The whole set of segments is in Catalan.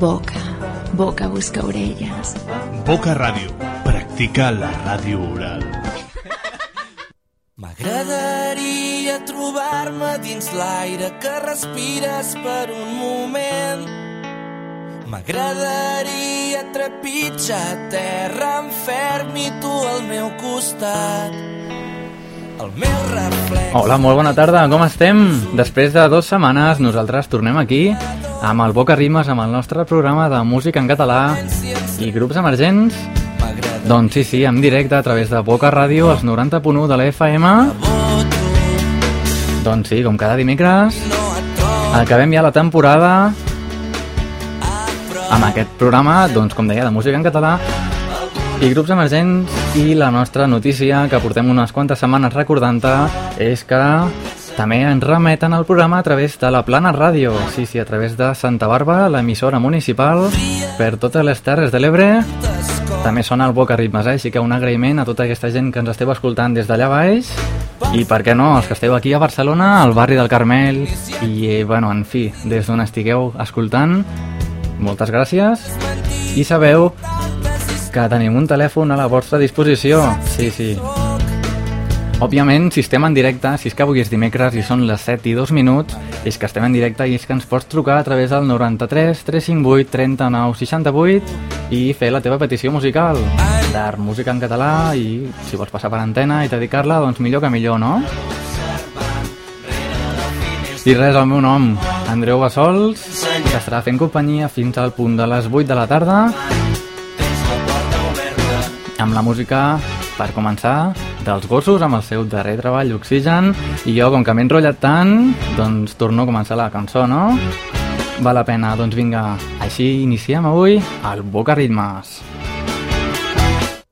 Boca, boca busca orelles. Boca Ràdio. Practica la ràdio oral. M'agradaria trobar-me dins l'aire que respires per un moment. M'agradaria trepitjar terra en ferm i tu al meu costat. El meu reflex... Hola, molt bona tarda, com estem? Després de dues setmanes nosaltres tornem aquí amb el Boca Rimes, amb el nostre programa de música en català i grups emergents. Doncs sí, sí, en directe a través de Boca Ràdio, als 90.1 de la FM. Doncs sí, com cada dimecres, acabem ja la temporada amb aquest programa, doncs com deia, de música en català i grups emergents i la nostra notícia que portem unes quantes setmanes recordant-te és que també ens remeten al programa a través de la Plana Ràdio, sí, sí, a través de Santa Barba, l'emissora municipal, per totes les Terres de l'Ebre. També sona el Boca Ritmes, eh? així que un agraïment a tota aquesta gent que ens esteu escoltant des d'allà baix i per què no, els que esteu aquí a Barcelona, al barri del Carmel i, eh, bueno, en fi, des d'on estigueu escoltant, moltes gràcies i sabeu que tenim un telèfon a la vostra disposició. Sí, sí. Òbviament, si estem en directe, si és que avui és dimecres i són les 7 i 2 minuts, és que estem en directe i és que ens pots trucar a través del 93 358 39 68 i fer la teva petició musical d'art, música en català i si vols passar per antena i dedicar-la, doncs millor que millor, no? I res, el meu nom, Andreu Bassols, que estarà fent companyia fins al punt de les 8 de la tarda amb la música, per començar, dels gossos amb el seu darrer treball, Oxigen, i jo, com que m'he enrotllat tant, doncs torno a començar la cançó, no? Val la pena, doncs vinga, així iniciem avui el Boca Ritmes.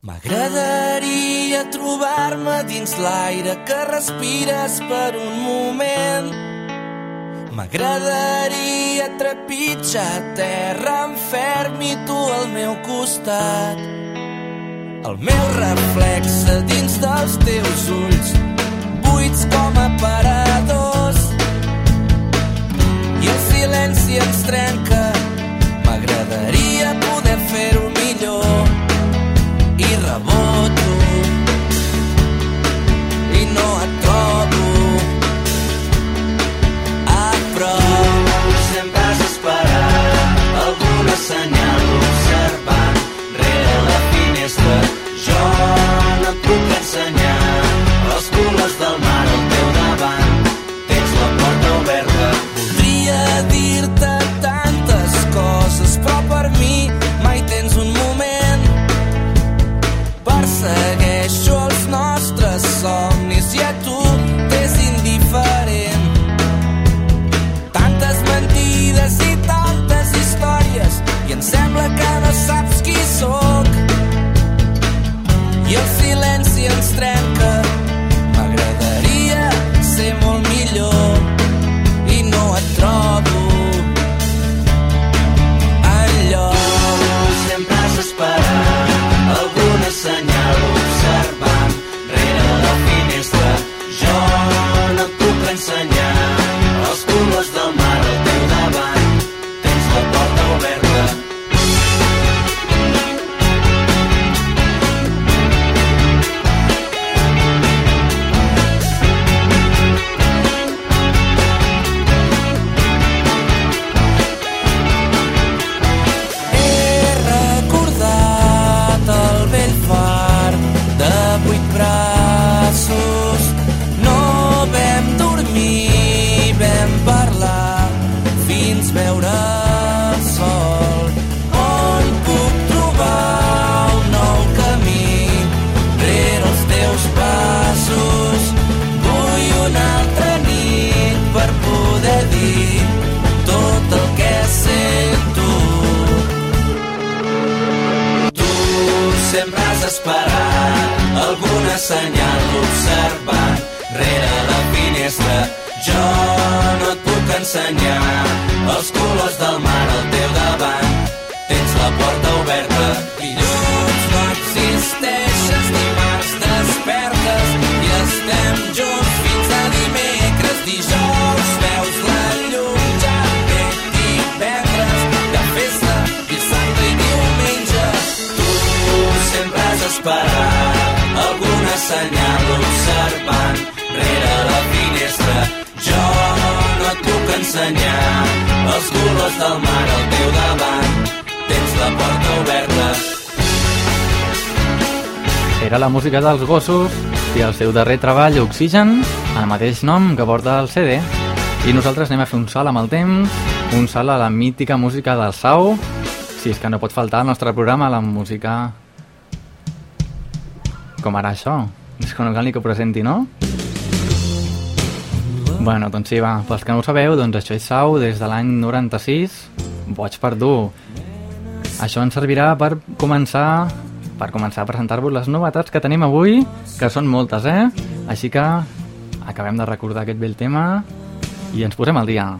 M'agradaria trobar-me dins l'aire que respires per un moment. M'agradaria trepitjar terra en ferm i tu al meu costat. El meu reflex dins dels teus ulls, buits com aparadors. I el silenci ens trenca, m'agradaria poder fer-ho millor. I reboto, sentirte música dels gossos i el seu darrer treball, Oxigen, el mateix nom que porta el CD. I nosaltres anem a fer un salt amb el temps, un salt a la mítica música del Sau, si és que no pot faltar al nostre programa la música... Com ara això? És que no cal ni que ho presenti, no? Bueno, doncs sí, va, pels que no ho sabeu, doncs això és Sau des de l'any 96, boig per dur. Això ens servirà per començar per començar a presentar-vos les novetats que tenim avui, que són moltes, eh? Així que acabem de recordar aquest vell tema i ens posem al dia.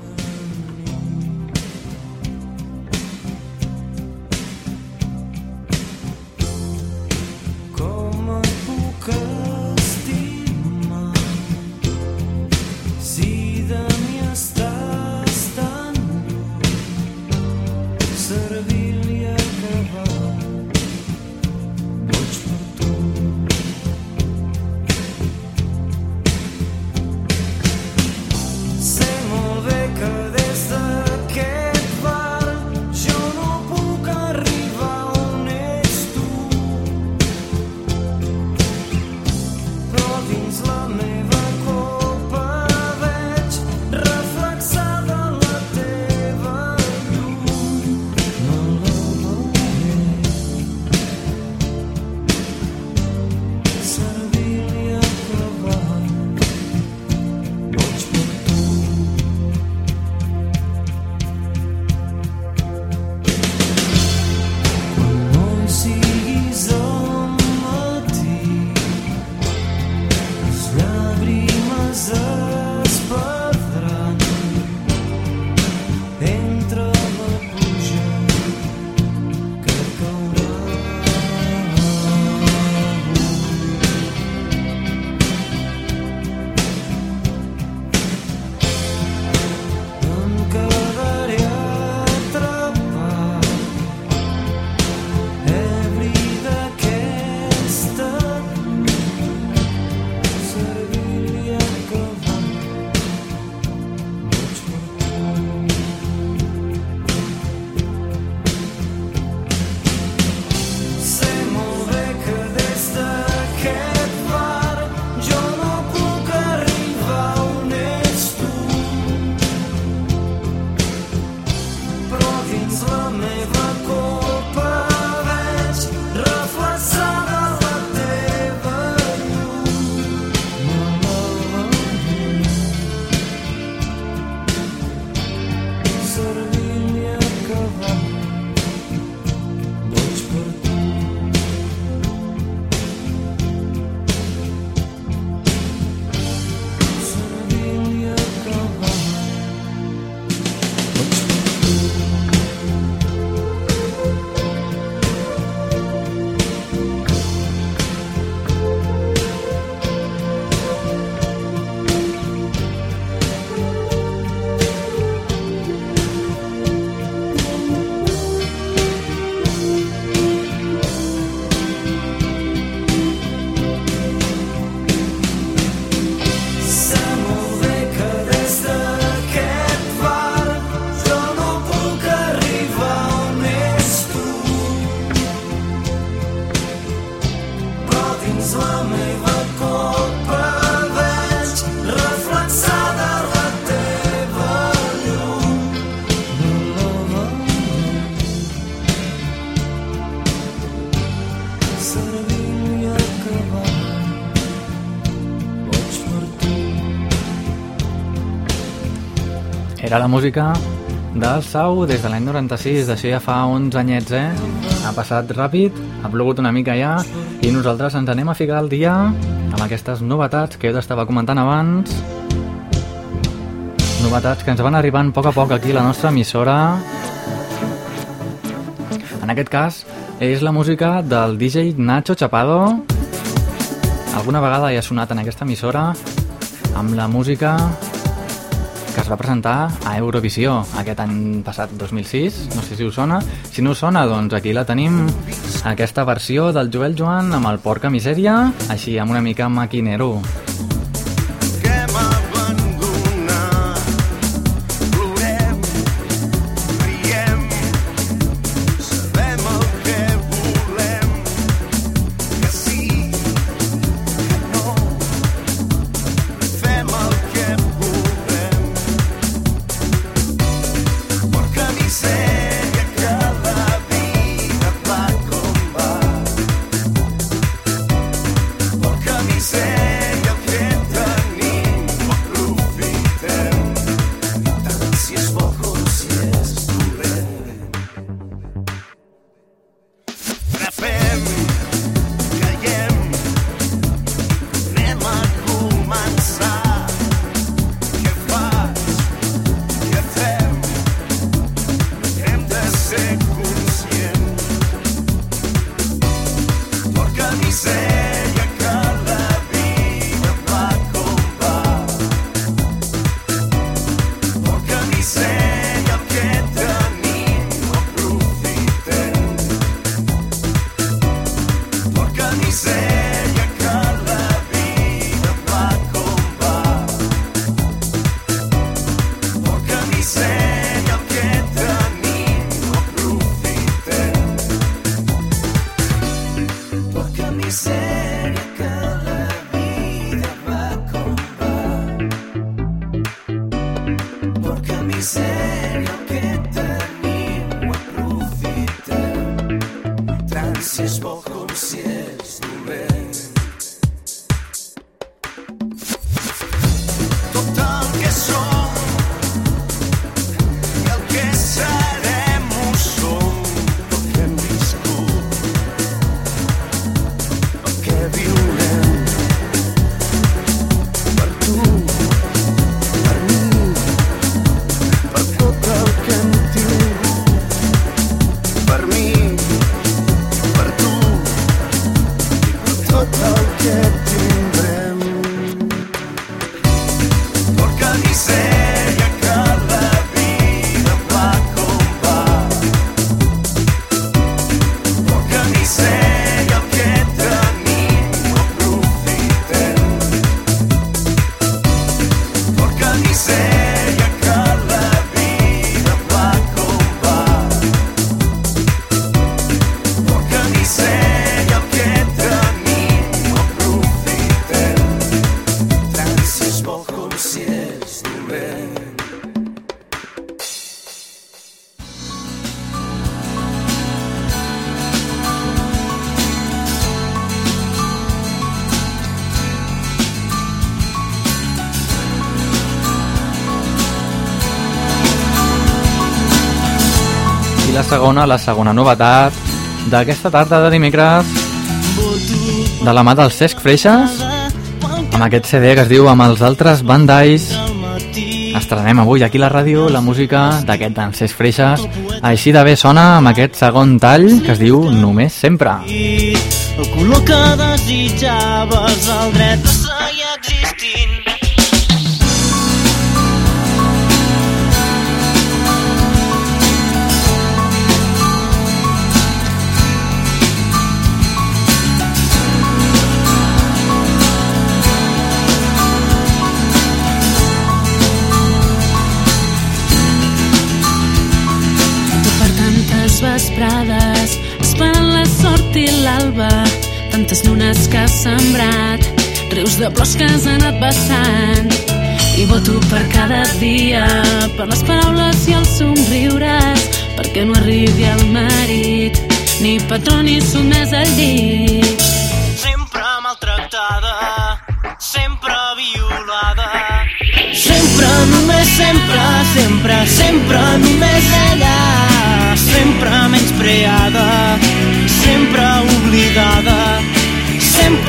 La música del Sau des de l'any 96, d'això ja fa 11 anyets, eh? Ha passat ràpid, ha plogut una mica ja, i nosaltres ens anem a ficar al dia amb aquestes novetats que jo t'estava comentant abans. Novetats que ens van arribant a poc a poc aquí a la nostra emissora. En aquest cas, és la música del DJ Nacho Chapado. Alguna vegada ja ha sonat en aquesta emissora amb la música que es va presentar a Eurovisió aquest any passat, 2006, no sé si us sona. Si no us sona, doncs aquí la tenim, aquesta versió del Joel Joan amb el Porca Misèria, així amb una mica maquinero. Segona, la segona novetat d'aquesta tarda de dimecres. De la mà del Cesc Freixas amb aquest CD que es diu Amb els altres bandais. Estrenem avui aquí a la ràdio la música d'aquest d'en Cesc Freixas. Així de bé sona amb aquest segon tall que es diu Només sempre. El color que desitjaves, el dret de seguir vesprades, esperant la sort i l'alba, tantes llunes que has sembrat, rius de plors que has anat vessant. I voto per cada dia, per les paraules i els somriures, perquè no arribi el marit, ni patró ni sotmès al llit. Sempre maltractada, sempre violada. Sempre, només sempre, sempre, sempre només. Sempre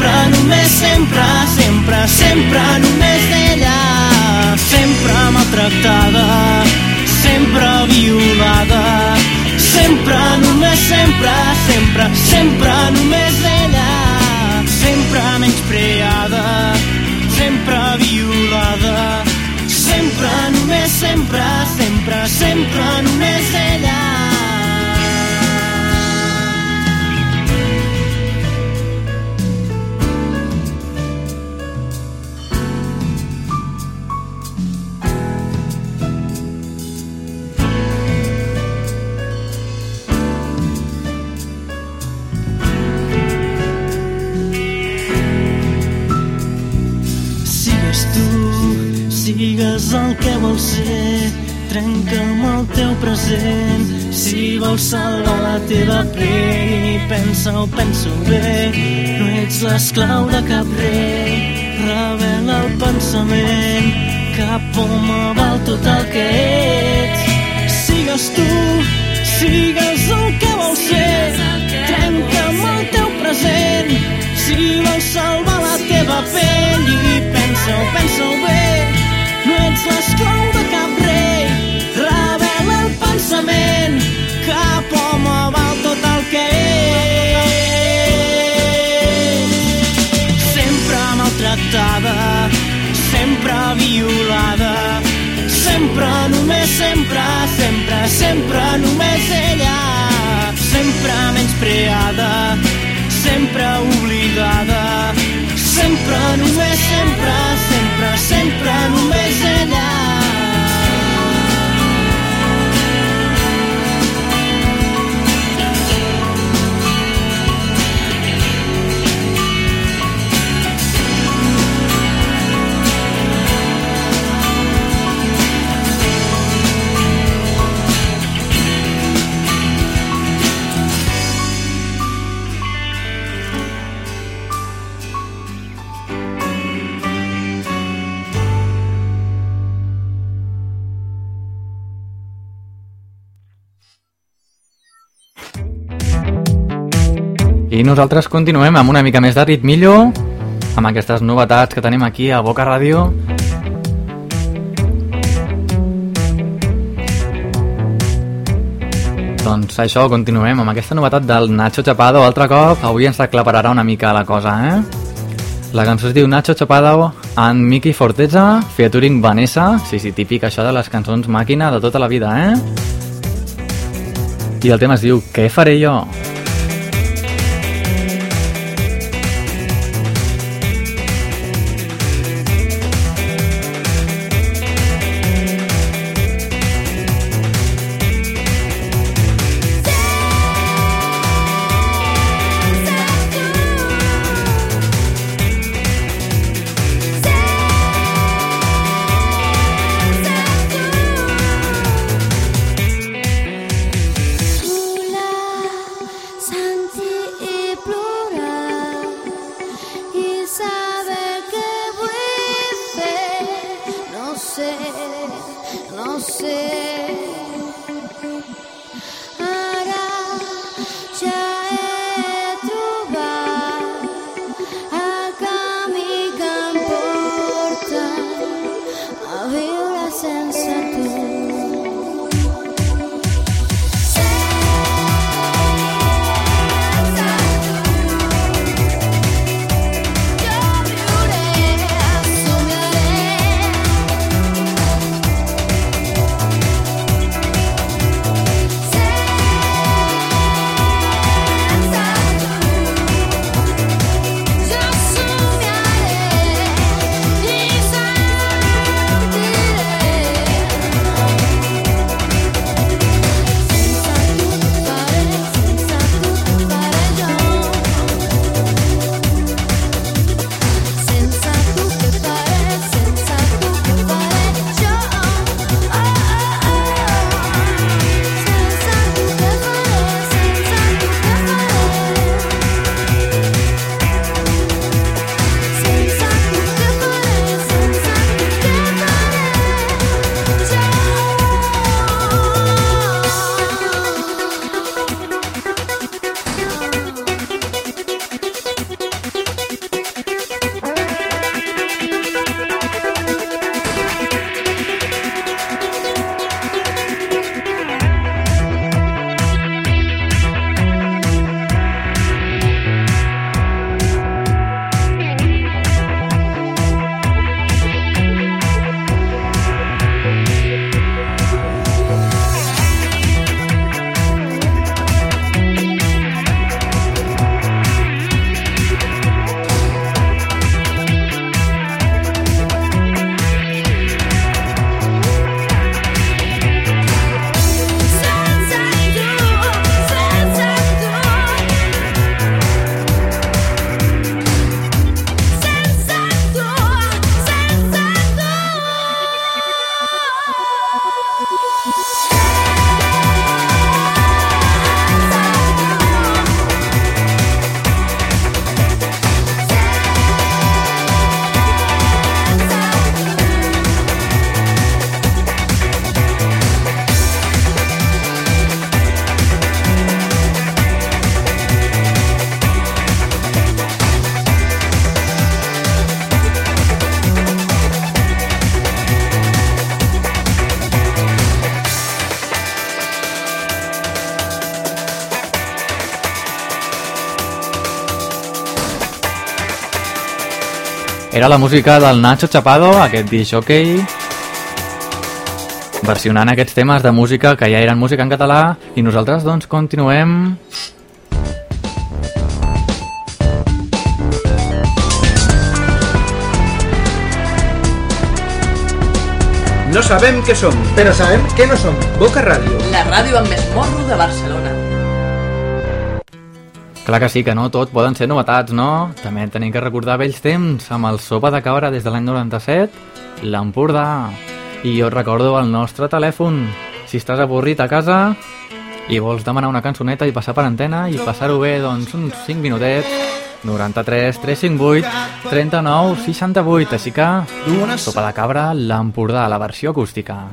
sempre, només sempre, sempre, sempre, només d'ella. Sempre maltractada, sempre violada, sempre, només sempre, sempre, sempre, només d'ella. Sempre menyspreada, sempre violada, sempre, només sempre, sempre, sempre, només vols ser, trenca amb el teu present. Si vols salvar la teva pell, pensa-ho, pensa-ho bé. No ets l'esclau de cap rei, revela el pensament. Cap home val tot el que ets. Sigues tu, sigues el que vols ser, trenca amb el teu present. Si vols salvar la teva pell i pensa-ho, pensa-ho bé, ets l'esclau de cap rei, el pensament, cap val tot el que ets. Sempre maltractada, sempre violada, sempre, només sempre, sempre, sempre, només ella, sempre menyspreada, sempre oblidada, sempre, només sempre, sempre, I nosaltres continuem amb una mica més de ritmillo, amb aquestes novetats que tenim aquí a Boca Ràdio. Doncs això, continuem amb aquesta novetat del Nacho Chapado altre cop. Avui ens aclapararà una mica la cosa, eh? La cançó es diu Nacho Chapado and Miki Forteza, featuring Vanessa. Sí, sí, típic això de les cançons màquina de tota la vida, eh? I el tema es diu Què faré jo? você. Era la música del Nacho Chapado, aquest disc jockey, versionant aquests temes de música que ja eren música en català i nosaltres doncs continuem No sabem què som, però sabem què no som. Boca Ràdio. La ràdio amb més morro de Barcelona. Clar que sí, que no tot poden ser novetats, no? També tenim que recordar vells temps amb el Sopa de Cabra des de l'any 97, l'Empordà. I jo recordo el nostre telèfon. Si estàs avorrit a casa i vols demanar una cançoneta i passar per antena i passar-ho bé, doncs, uns 5 minutets, 93 358 39 68. Així que, Sopa de Cabra, l'Empordà, la versió acústica.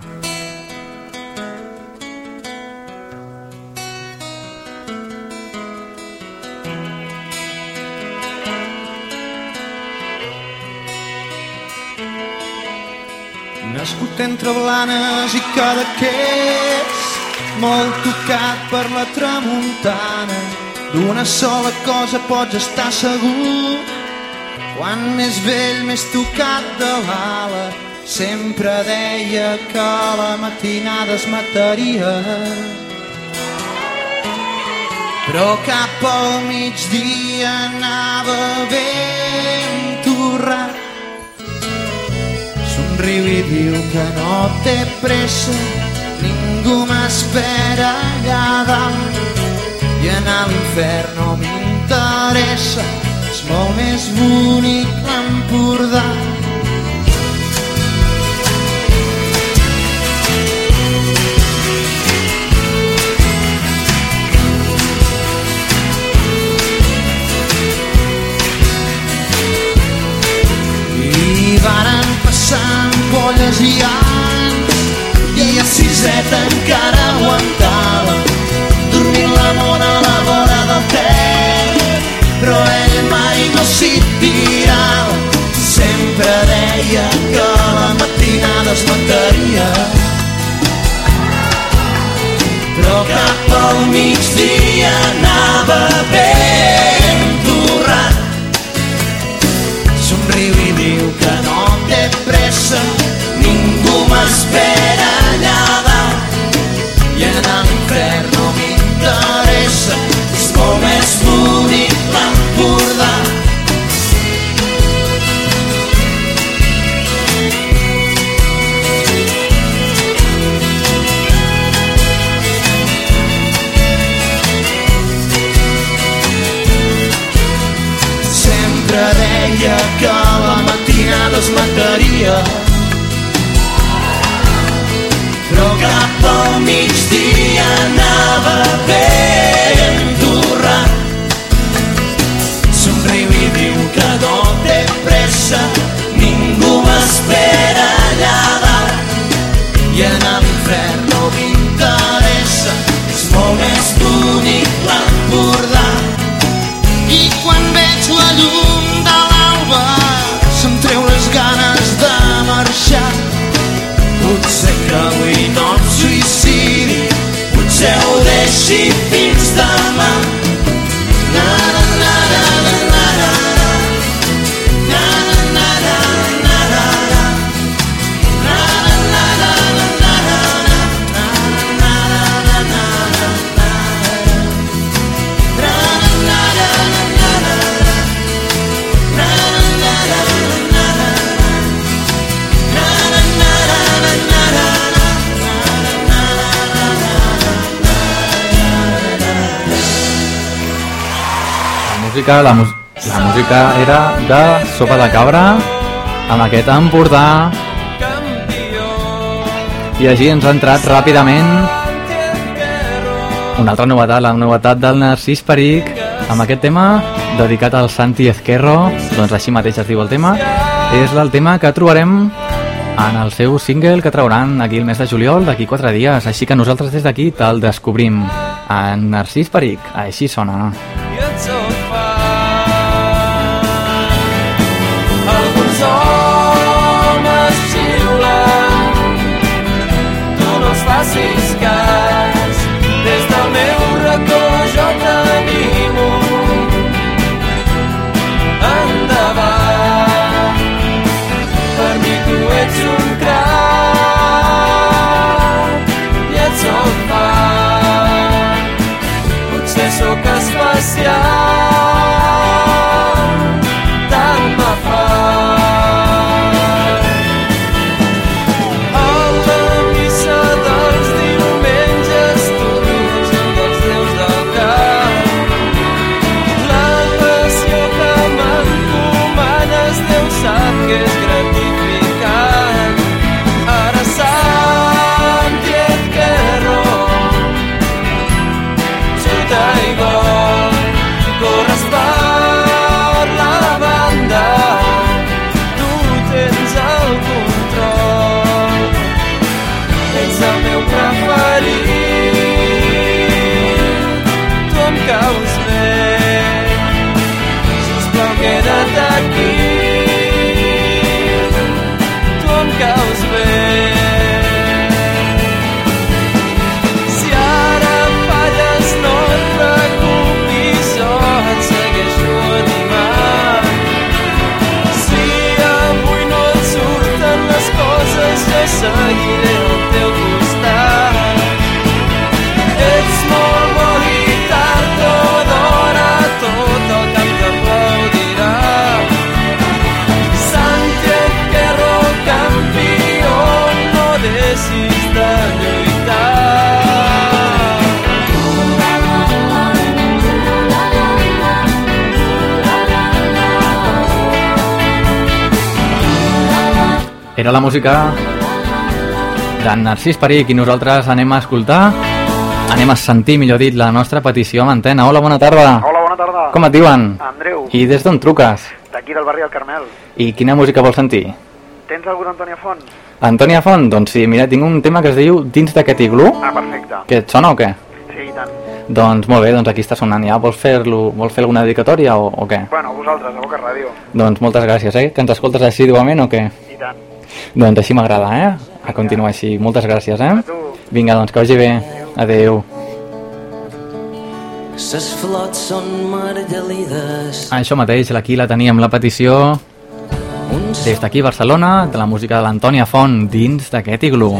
Entre blanes i cadaqués, molt tocat per la tramuntana. D'una sola cosa pots estar segur, quan més vell, més tocat de l'ala, sempre deia que la matinada es mataria. Però cap al migdia anava ben torrat somriu i diu que no té pressa, ningú m'espera allà dalt. I anar a l'infern no m'interessa, és molt més bonic l'Empordà. Ampolles i anys i a siseta encara aguantava dormint la mona a la vora del Ter però ell mai no s'hi tirava sempre deia que la matinada es mataria però cap al migdia anava ben música, la, la música era de Sopa de Cabra amb aquest Empordà. I així ens ha entrat ràpidament una altra novetat, la novetat del Narcís Peric amb aquest tema dedicat al Santi Ezquerro. Doncs així mateix es diu el tema. És el tema que trobarem en el seu single que trauran aquí el mes de juliol d'aquí 4 dies. Així que nosaltres des d'aquí te'l descobrim. En Narcís Peric, així sona. Alguns no Era la música d'en Narcís Peric i nosaltres anem a escoltar, anem a sentir, millor dit, la nostra petició amb antena. Hola, bona tarda. Hola, bona tarda. Com et diuen? Andreu, I des d'on truques? d'aquí del barri del Carmel. I quina música vols sentir? Tens algú d'Antònia Font? Antònia Font? Doncs sí, mira, tinc un tema que es diu Dins d'aquest iglú. Ah, perfecte. Que et sona o què? Sí, i tant. Doncs molt bé, doncs aquí està sonant ja. Vols fer-lo, vols fer alguna dedicatòria o, o què? Bueno, vosaltres, a Boca Ràdio. Doncs moltes gràcies, eh? Que ens escoltes assidùament o què? I tant. Doncs així m'agrada, eh? A continuar així. Moltes gràcies, eh? Vinga, doncs que vagi bé. Adéu. Ses flots són margelides Això mateix, aquí la teníem, la petició des d'aquí Barcelona, de la música de l'Antònia Font, dins d'aquest iglú.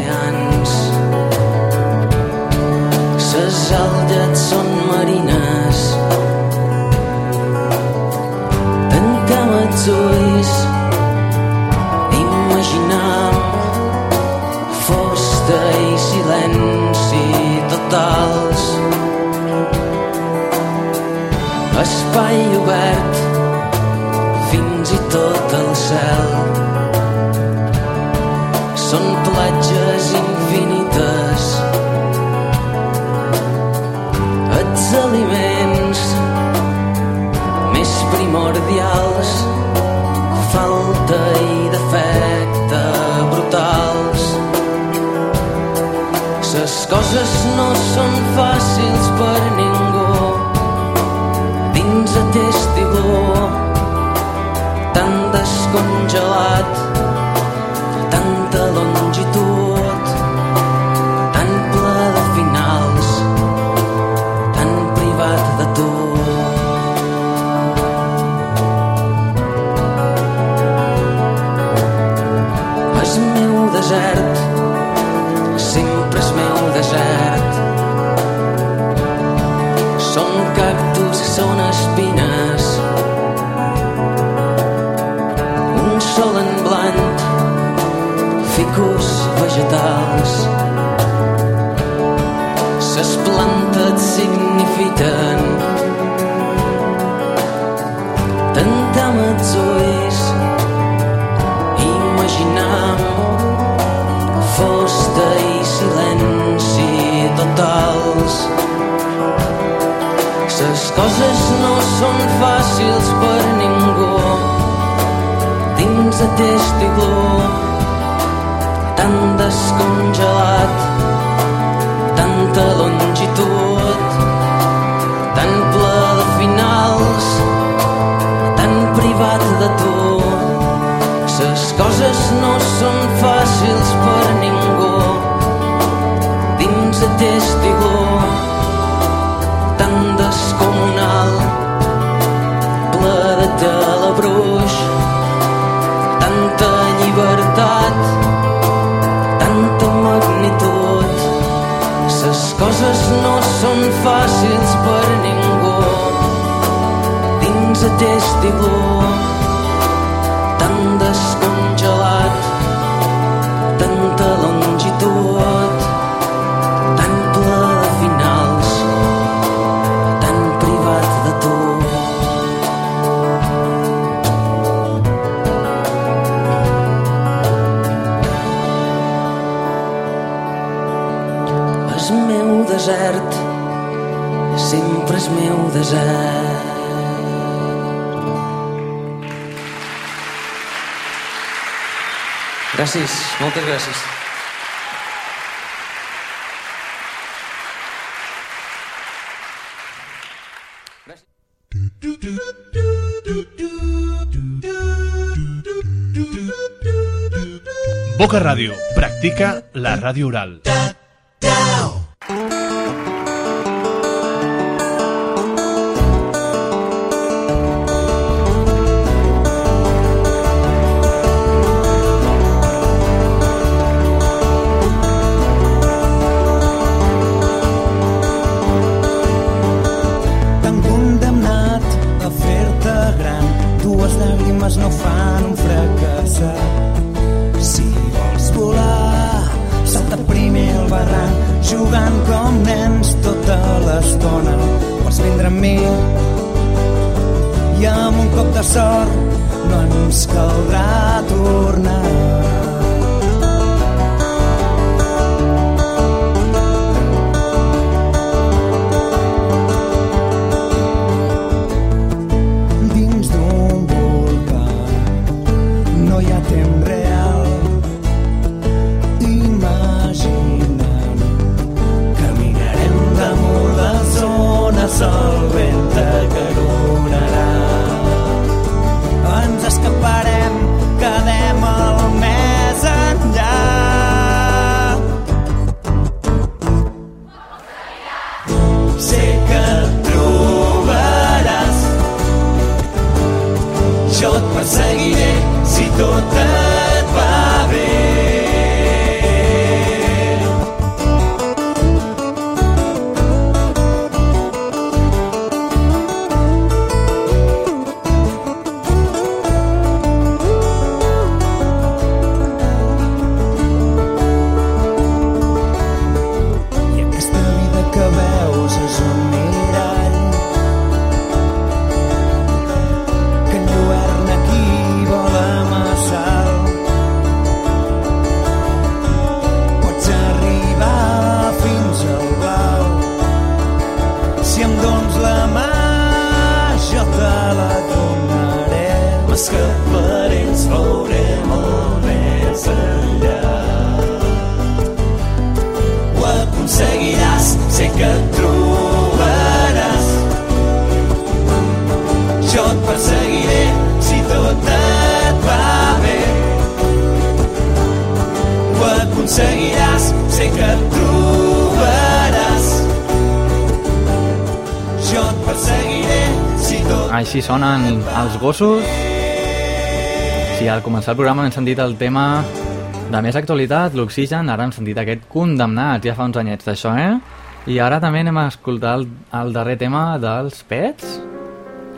Espai obert Fins i tot el cel. Són platges infinites. Els aliments més primordials falta i defecte brutals. Les coses no són fàcils per ningú són espines, un sol en blanc, ficus vegetals. Ses plantes signifiquen Tantem els ulls. Imaginam Fosta i silenci totals Ses coses no són fàcils per ningú Dins aquest iglú Tan descongelat tanta longitud, tan ple de finals, tan privat de tu. Ses coses no són fàcils per ningú, dins aquest iglú, ple de telebruix, tanta llibertat, tanta magnitud. Les coses no són fàcils per ningú dins aquest iglú desert gràcies, moltes gràcies Boca Ràdio. Practica la ràdio oral. Sort no ens caldrà Així sonen els gossos. Si al començar el programa hem sentit el tema de més actualitat, l'Oxigen, ara hem sentit aquest Condemnats, ja fa uns anyets d'això, eh? I ara també anem a escoltar el, el darrer tema dels Pets.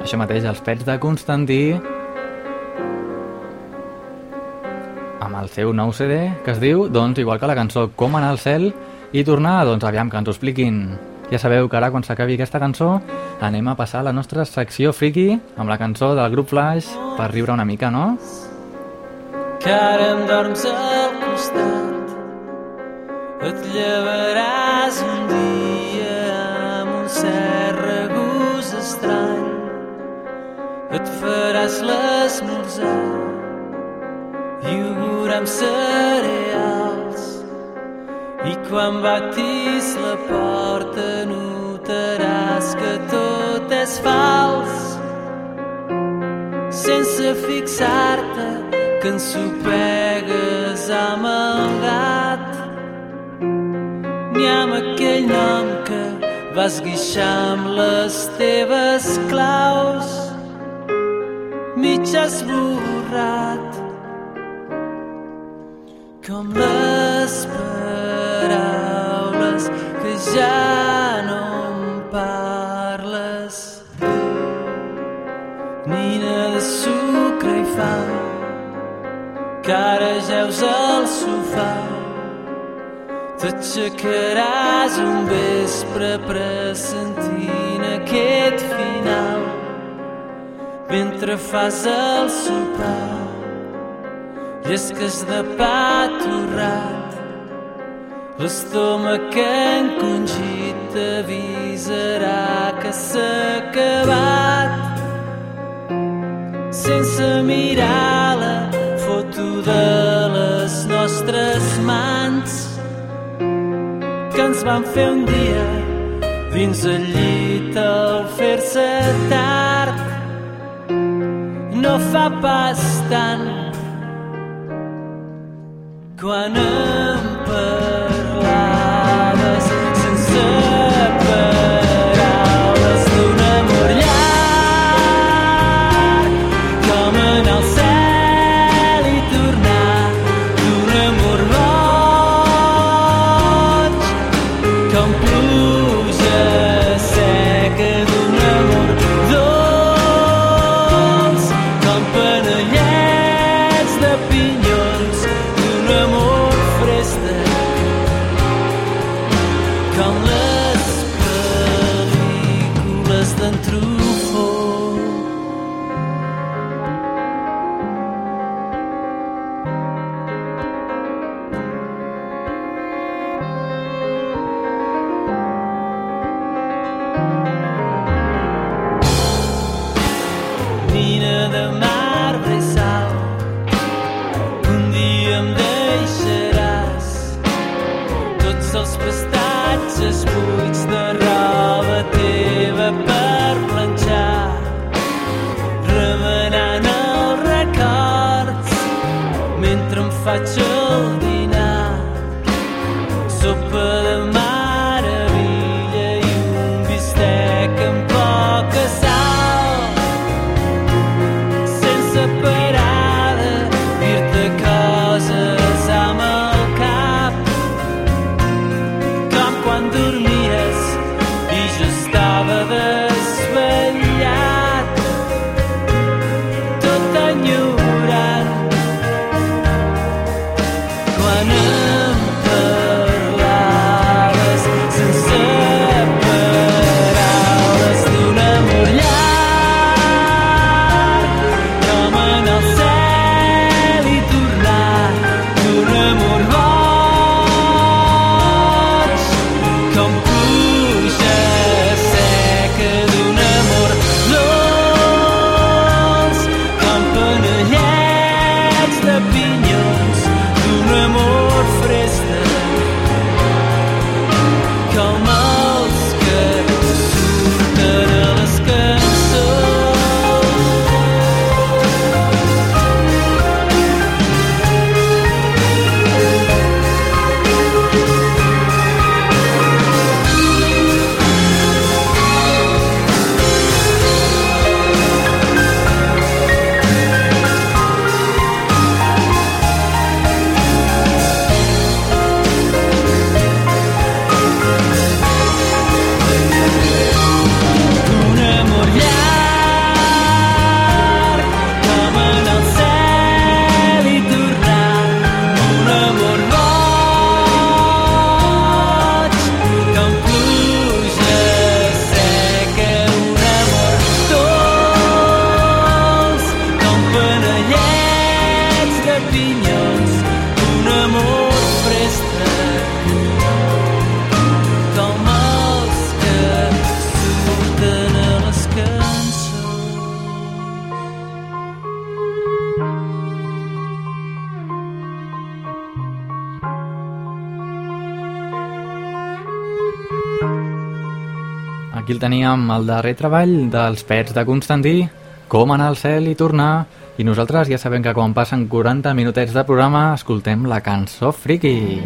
Això mateix, els Pets de Constantí, amb el seu nou CD, que es diu, doncs, igual que la cançó Com anar al cel, i tornar, doncs, aviam, que ens ho expliquin. Ja sabeu que ara, quan s'acabi aquesta cançó, anem a passar a la nostra secció friki amb la cançó del grup Flash per riure una mica, no? que ara em dorms al costat et llevaràs un dia amb un cert regús estrany et faràs l'esmorzar iogurt amb cereals i quan batis la porta notaràs que tot és fals. Sense fixar-te que ensopegues amb el gat. Ni amb aquell nom que vas guixar amb les teves claus. Mig esborrat com les paraules que ja no em parles. Nina de sucre i fam que ara jeus al sofà. T'aixecaràs un vespre pressentint aquest final mentre fas el sopar. Llesques de pa torrat l'estómac encongit t'avisarà que s'ha acabat sense mirar la foto de les nostres mans que ens van fer un dia dins el llit al fer-se tard no fa pas tant quan em parlaves nina de Brasil teníem el darrer treball dels pets de Constantí, Com anar al cel i tornar, i nosaltres ja sabem que quan passen 40 minutets de programa escoltem la cançó Friki.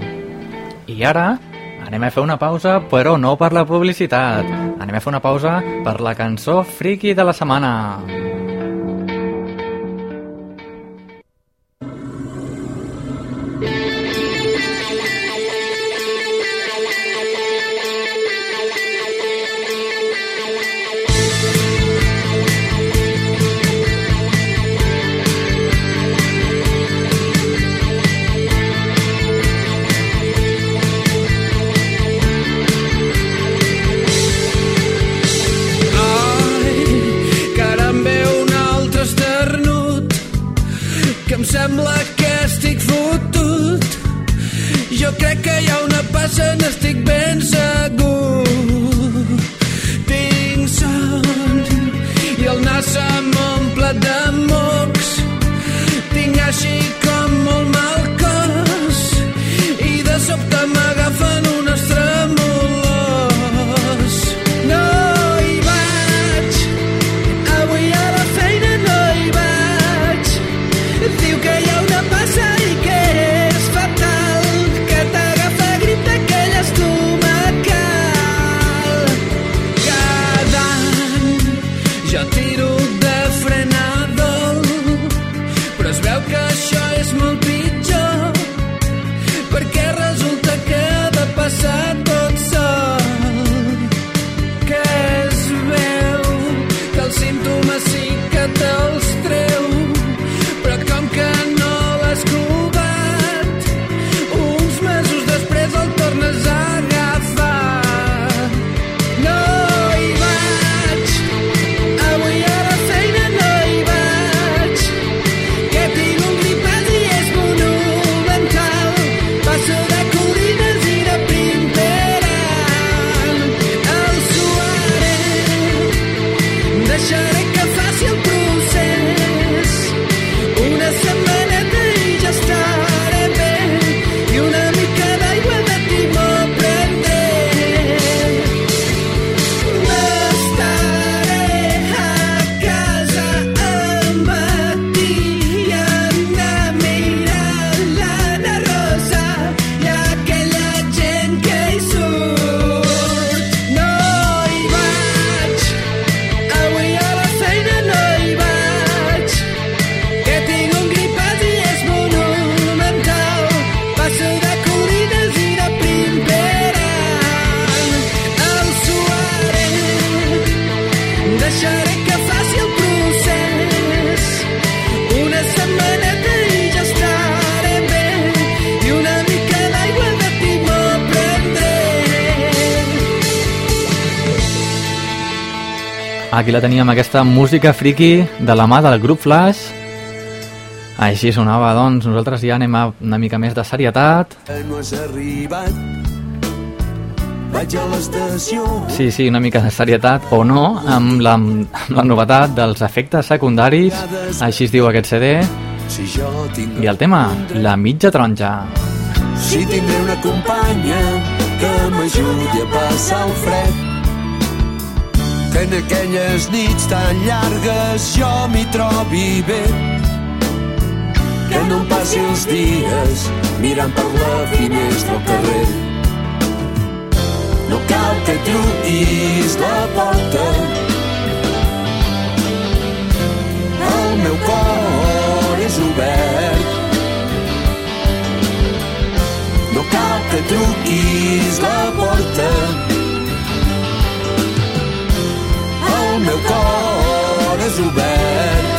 I ara anem a fer una pausa, però no per la publicitat. Anem a fer una pausa per la cançó Friki de la setmana. Friki. que hi ha una passa n'estic ben segur. Tinc son i el nas se m'omple de mocs. Tinc així Aquí la teníem, aquesta música friki de la mà del grup Flash. Així sonava, doncs, nosaltres ja anem a una mica més de serietat. No has arribat Vaig a l'estació Sí, sí, una mica de serietat, o no, amb la, amb la novetat dels efectes secundaris, així es diu aquest CD, Si jo tinc i el tema, la mitja taronja. Si tindré una companya que m'ajudi a passar el fred que en aquelles nits tan llargues jo m'hi trobi bé. Que no em passi els dies mirant per la finestra al carrer. No cal que truquis la porta. El meu cor és obert. No cal que truquis la porta cor és obert.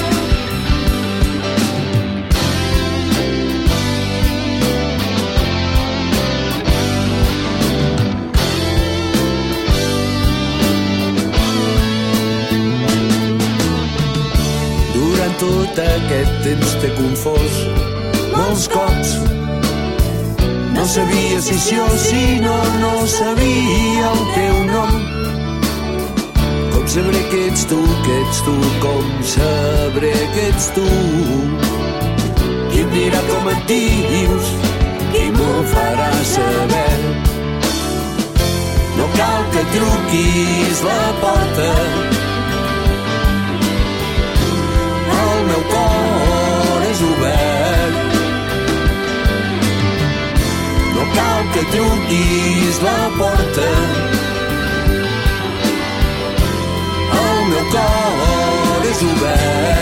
Durant tot aquest temps t'he confós molts cops. No sabia si sí o si no, no sabia el teu nom sabré que ets tu, que ets tu, com sabré que ets tu. Qui em dirà com et dius, qui m'ho farà saber. No cal que truquis la porta, el meu cor és obert. No cal que truquis la porta, corps est.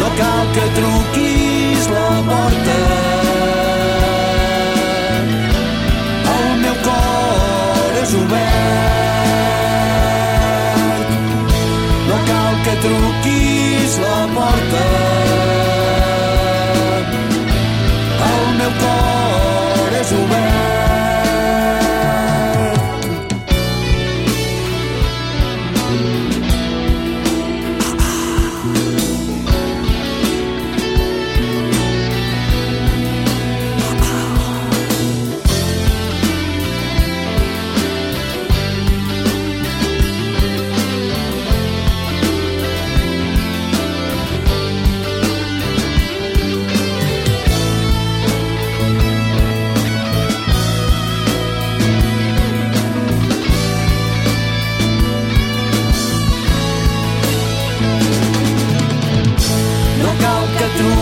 No cal que truquis do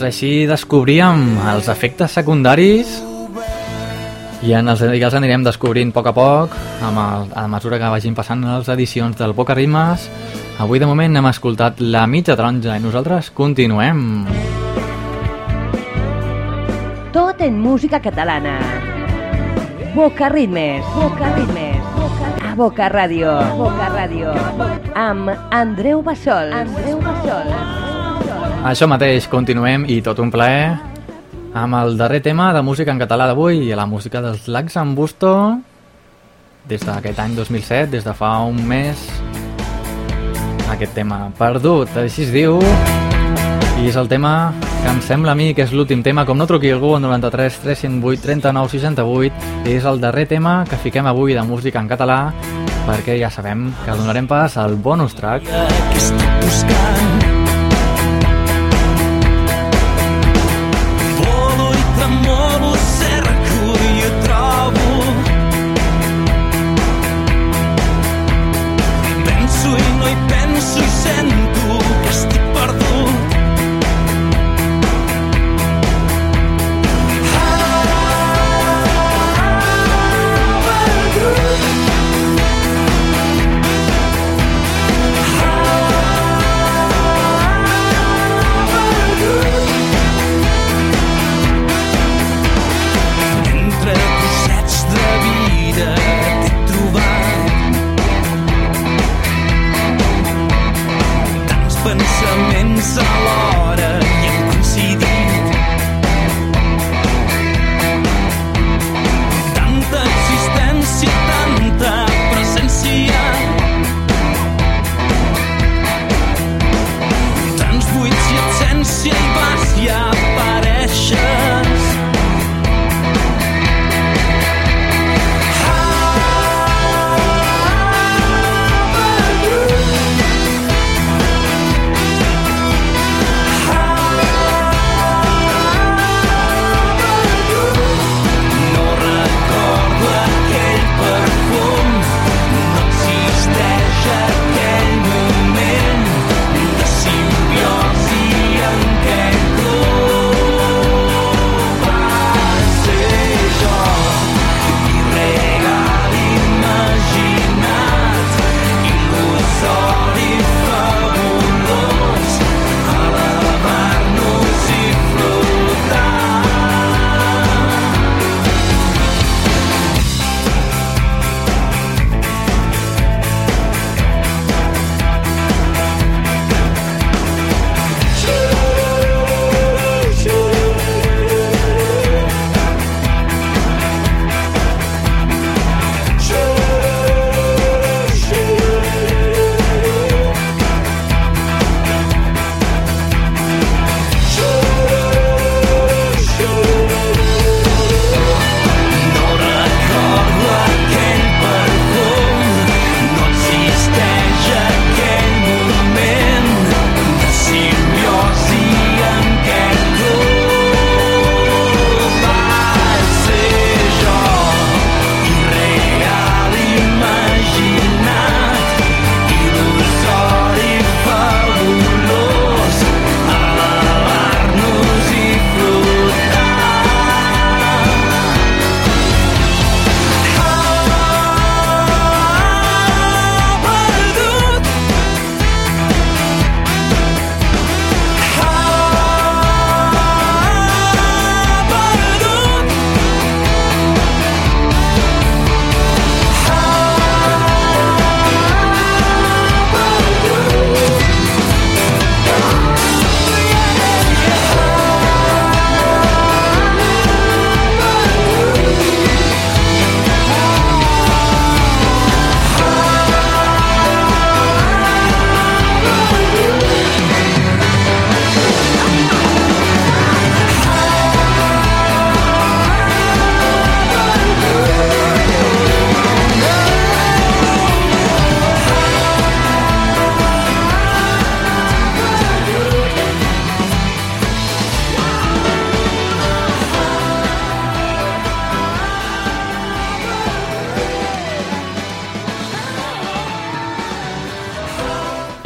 Doncs així descobríem els efectes secundaris i, en els, i els anirem descobrint a poc a poc amb el, a mesura que vagin passant les edicions del Poca Rimes. Avui de moment hem escoltat la mitja taronja i nosaltres continuem. Tot en música catalana. Boca Ritmes. Boca Ritmes. A Boca Ràdio. Boca Ràdio. Amb Andreu Bassol. Andreu Bassol. Això mateix, continuem i tot un plaer amb el darrer tema de música en català d'avui i la música dels Lacs en Busto des d'aquest any 2007, des de fa un mes. Aquest tema perdut, així es diu i és el tema que em sembla a mi que és l'últim tema, com no truqui algú al 93 308 39 68 és el darrer tema que fiquem avui de música en català perquè ja sabem que donarem pas al bonus track. Que estic buscant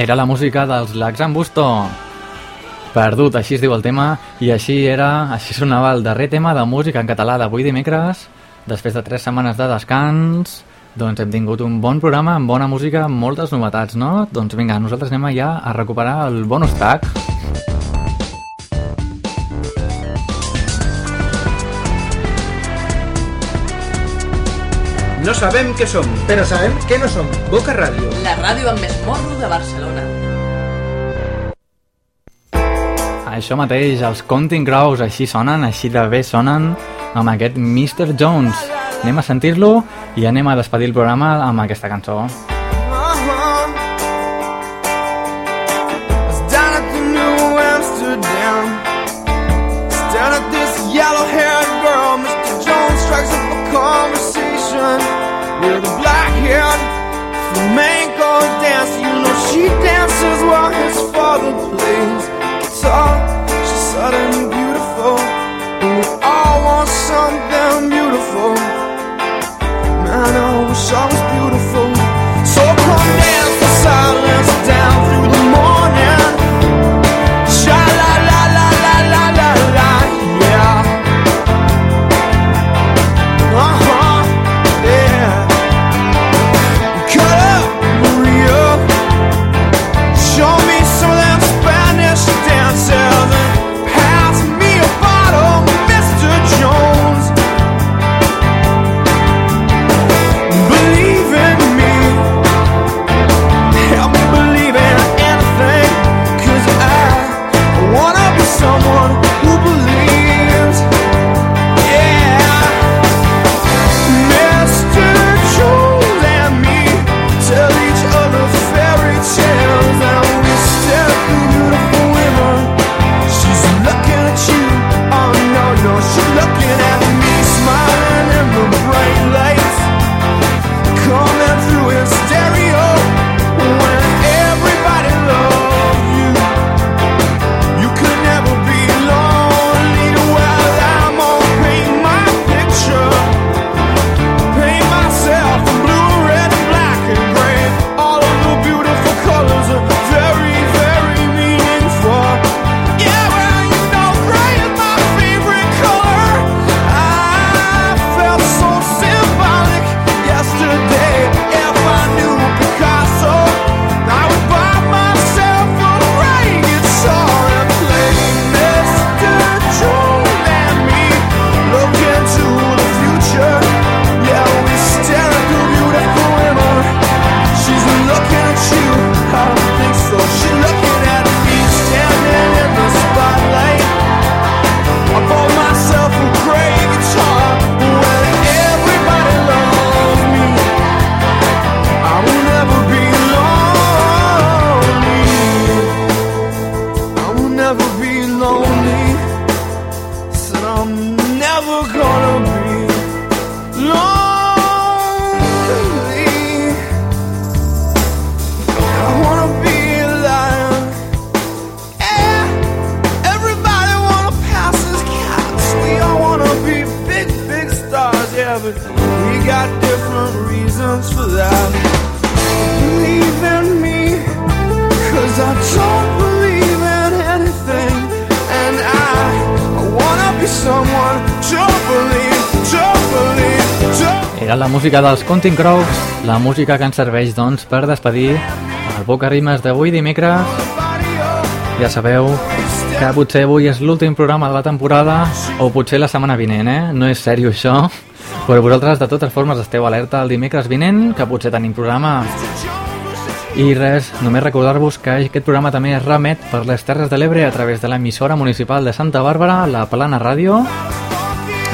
Era la música dels Lacs en Busto. Perdut, així es diu el tema, i així era, així sonava el darrer tema de música en català d'avui dimecres. Després de tres setmanes de descans, doncs hem tingut un bon programa amb bona música, moltes novetats, no? Doncs vinga, nosaltres anem ja a recuperar el bonus track. No sabem què som, però sabem què no som. Boca Ràdio. La ràdio amb més morro de Barcelona. Això mateix, els Counting Crows així sonen, així de bé sonen amb aquest Mr. Jones. Anem a sentir-lo i anem a despedir el programa amb aquesta cançó. Conversation with a black-haired flamenco dancer. You know she dances while his father plays guitar. She's suddenly beautiful, and we all want something beautiful. Man, I wish I was never gonna be lonely. I wanna be a lion. Yeah. Everybody wanna pass as cats. We all wanna be big, big stars, yeah, but we got different reasons for that. Era la música dels Counting Crows, la música que ens serveix, doncs, per despedir el Boca Rimes d'avui dimecres. Ja sabeu que potser avui és l'últim programa de la temporada, o potser la setmana vinent, eh? No és sèrio això, però vosaltres de totes formes esteu alerta el dimecres vinent, que potser tenim programa. I res, només recordar-vos que aquest programa també es remet per les Terres de l'Ebre a través de l'emissora municipal de Santa Bàrbara, la Plana Ràdio.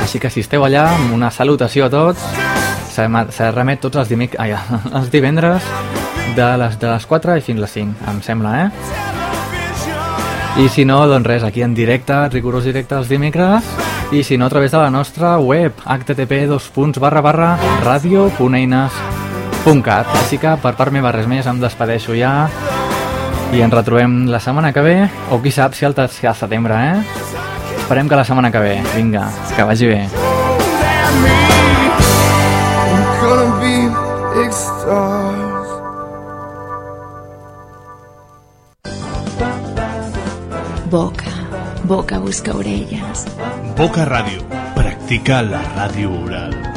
Així que si esteu allà, una salutació a tots. Se, remet tots els, dimic... Ai, els divendres de les, de les 4 i fins les 5, em sembla, eh? I si no, doncs res, aquí en directe, rigorós directe els dimecres, i si no, a través de la nostra web, http radio.eines.cat. Així que, per part meva, res més, em despedeixo ja, i ens retrobem la setmana que ve, o qui sap si al, si setembre, eh? Esperem que la setmana que ve. Vinga, que vagi bé. gonna Boca, boca busca orelles. Boca Ràdio. Practica la ràdio oral.